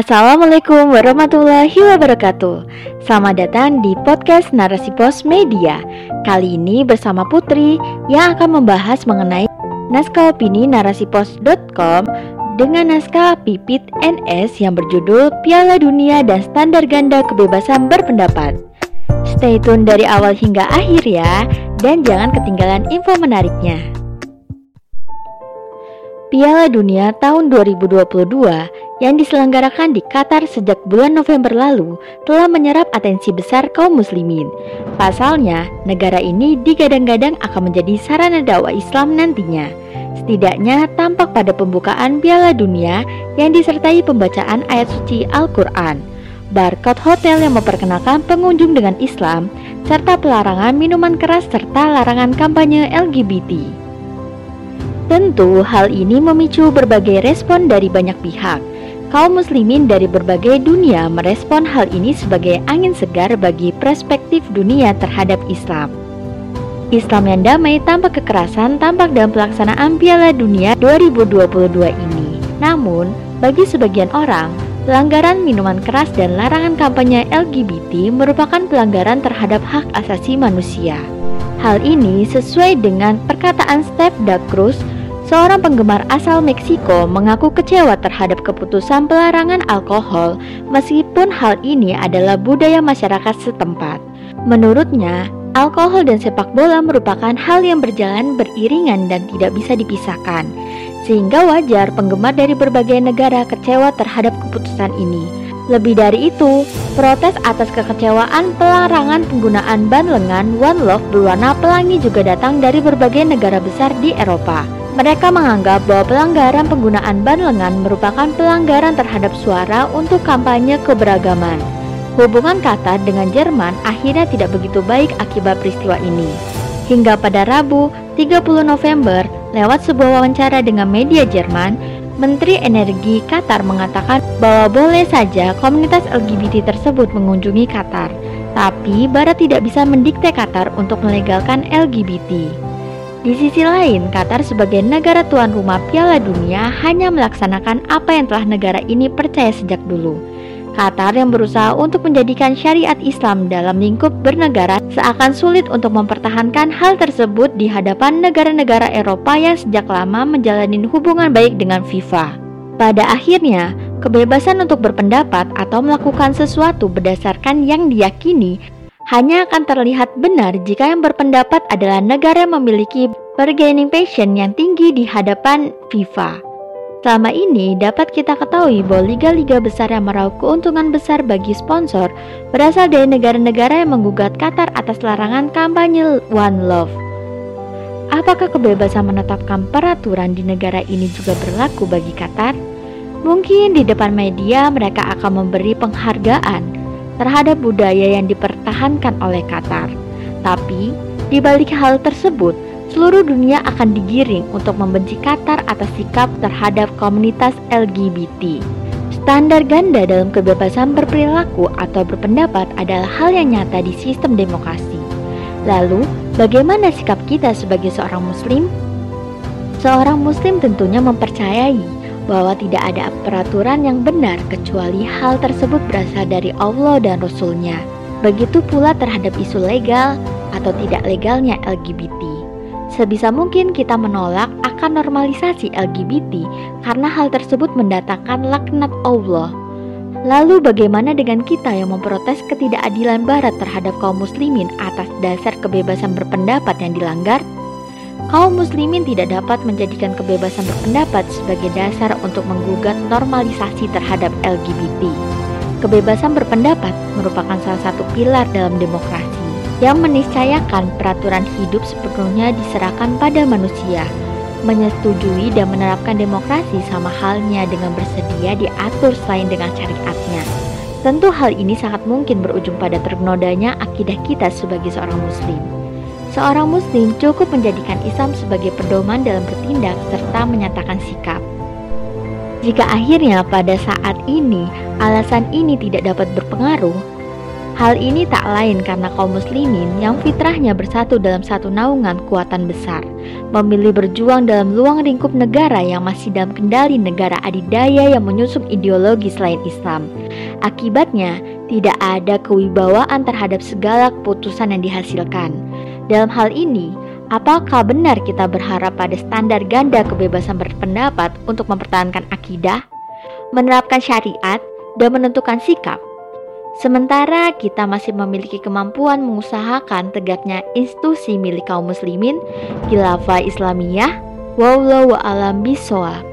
Assalamualaikum warahmatullahi wabarakatuh. Selamat datang di podcast Narasi Pos Media. Kali ini bersama Putri yang akan membahas mengenai naskah opini narasipos.com dengan naskah Pipit NS yang berjudul Piala Dunia dan Standar Ganda Kebebasan Berpendapat. Stay tune dari awal hingga akhir ya dan jangan ketinggalan info menariknya Piala Dunia tahun 2022 yang diselenggarakan di Qatar sejak bulan November lalu telah menyerap atensi besar kaum muslimin. Pasalnya, negara ini digadang-gadang akan menjadi sarana dakwah Islam nantinya. Setidaknya tampak pada pembukaan Piala Dunia yang disertai pembacaan ayat suci Al-Quran, barcode hotel yang memperkenalkan pengunjung dengan Islam, serta pelarangan minuman keras serta larangan kampanye LGBT. Tentu hal ini memicu berbagai respon dari banyak pihak. Kaum muslimin dari berbagai dunia merespon hal ini sebagai angin segar bagi perspektif dunia terhadap Islam. Islam yang damai tanpa kekerasan tampak dalam pelaksanaan Piala Dunia 2022 ini. Namun, bagi sebagian orang, pelanggaran minuman keras dan larangan kampanye LGBT merupakan pelanggaran terhadap hak asasi manusia. Hal ini sesuai dengan perkataan Steph Da Cruz, Seorang penggemar asal Meksiko mengaku kecewa terhadap keputusan pelarangan alkohol meskipun hal ini adalah budaya masyarakat setempat. Menurutnya, alkohol dan sepak bola merupakan hal yang berjalan beriringan dan tidak bisa dipisahkan. Sehingga wajar penggemar dari berbagai negara kecewa terhadap keputusan ini. Lebih dari itu, protes atas kekecewaan pelarangan penggunaan ban lengan One Love berwarna pelangi juga datang dari berbagai negara besar di Eropa. Mereka menganggap bahwa pelanggaran penggunaan ban lengan merupakan pelanggaran terhadap suara untuk kampanye keberagaman. Hubungan Qatar dengan Jerman akhirnya tidak begitu baik akibat peristiwa ini. Hingga pada Rabu, 30 November, lewat sebuah wawancara dengan media Jerman, Menteri Energi Qatar mengatakan bahwa boleh saja komunitas LGBT tersebut mengunjungi Qatar, tapi Barat tidak bisa mendikte Qatar untuk melegalkan LGBT. Di sisi lain, Qatar sebagai negara tuan rumah Piala Dunia hanya melaksanakan apa yang telah negara ini percaya sejak dulu. Qatar yang berusaha untuk menjadikan syariat Islam dalam lingkup bernegara seakan sulit untuk mempertahankan hal tersebut di hadapan negara-negara Eropa yang sejak lama menjalani hubungan baik dengan FIFA. Pada akhirnya, kebebasan untuk berpendapat atau melakukan sesuatu berdasarkan yang diyakini hanya akan terlihat benar jika yang berpendapat adalah negara yang memiliki bargaining passion yang tinggi di hadapan FIFA. Selama ini dapat kita ketahui bahwa liga-liga besar yang meraup keuntungan besar bagi sponsor berasal dari negara-negara yang menggugat Qatar atas larangan kampanye One Love. Apakah kebebasan menetapkan peraturan di negara ini juga berlaku bagi Qatar? Mungkin di depan media mereka akan memberi penghargaan terhadap budaya yang dipertahankan oleh Qatar. Tapi, di balik hal tersebut, seluruh dunia akan digiring untuk membenci Qatar atas sikap terhadap komunitas LGBT. Standar ganda dalam kebebasan berperilaku atau berpendapat adalah hal yang nyata di sistem demokrasi. Lalu, bagaimana sikap kita sebagai seorang muslim? Seorang muslim tentunya mempercayai bahwa tidak ada peraturan yang benar kecuali hal tersebut berasal dari Allah dan Rasulnya. Begitu pula terhadap isu legal atau tidak legalnya LGBT. Sebisa mungkin kita menolak akan normalisasi LGBT karena hal tersebut mendatangkan laknat Allah. Lalu bagaimana dengan kita yang memprotes ketidakadilan barat terhadap kaum muslimin atas dasar kebebasan berpendapat yang dilanggar? Kaum muslimin tidak dapat menjadikan kebebasan berpendapat sebagai dasar untuk menggugat normalisasi terhadap LGBT. Kebebasan berpendapat merupakan salah satu pilar dalam demokrasi yang meniscayakan peraturan hidup sepenuhnya diserahkan pada manusia. Menyetujui dan menerapkan demokrasi sama halnya dengan bersedia diatur selain dengan syariatnya. Tentu hal ini sangat mungkin berujung pada ternodanya akidah kita sebagai seorang muslim seorang muslim cukup menjadikan Islam sebagai pedoman dalam bertindak serta menyatakan sikap. Jika akhirnya pada saat ini alasan ini tidak dapat berpengaruh, Hal ini tak lain karena kaum muslimin yang fitrahnya bersatu dalam satu naungan kekuatan besar, memilih berjuang dalam luang lingkup negara yang masih dalam kendali negara adidaya yang menyusup ideologi selain Islam. Akibatnya, tidak ada kewibawaan terhadap segala keputusan yang dihasilkan. Dalam hal ini, apakah benar kita berharap pada standar ganda kebebasan berpendapat untuk mempertahankan akidah, menerapkan syariat, dan menentukan sikap? Sementara kita masih memiliki kemampuan mengusahakan tegaknya institusi milik kaum muslimin, khilafah Islamiyah, wallahu a'lam bishawab.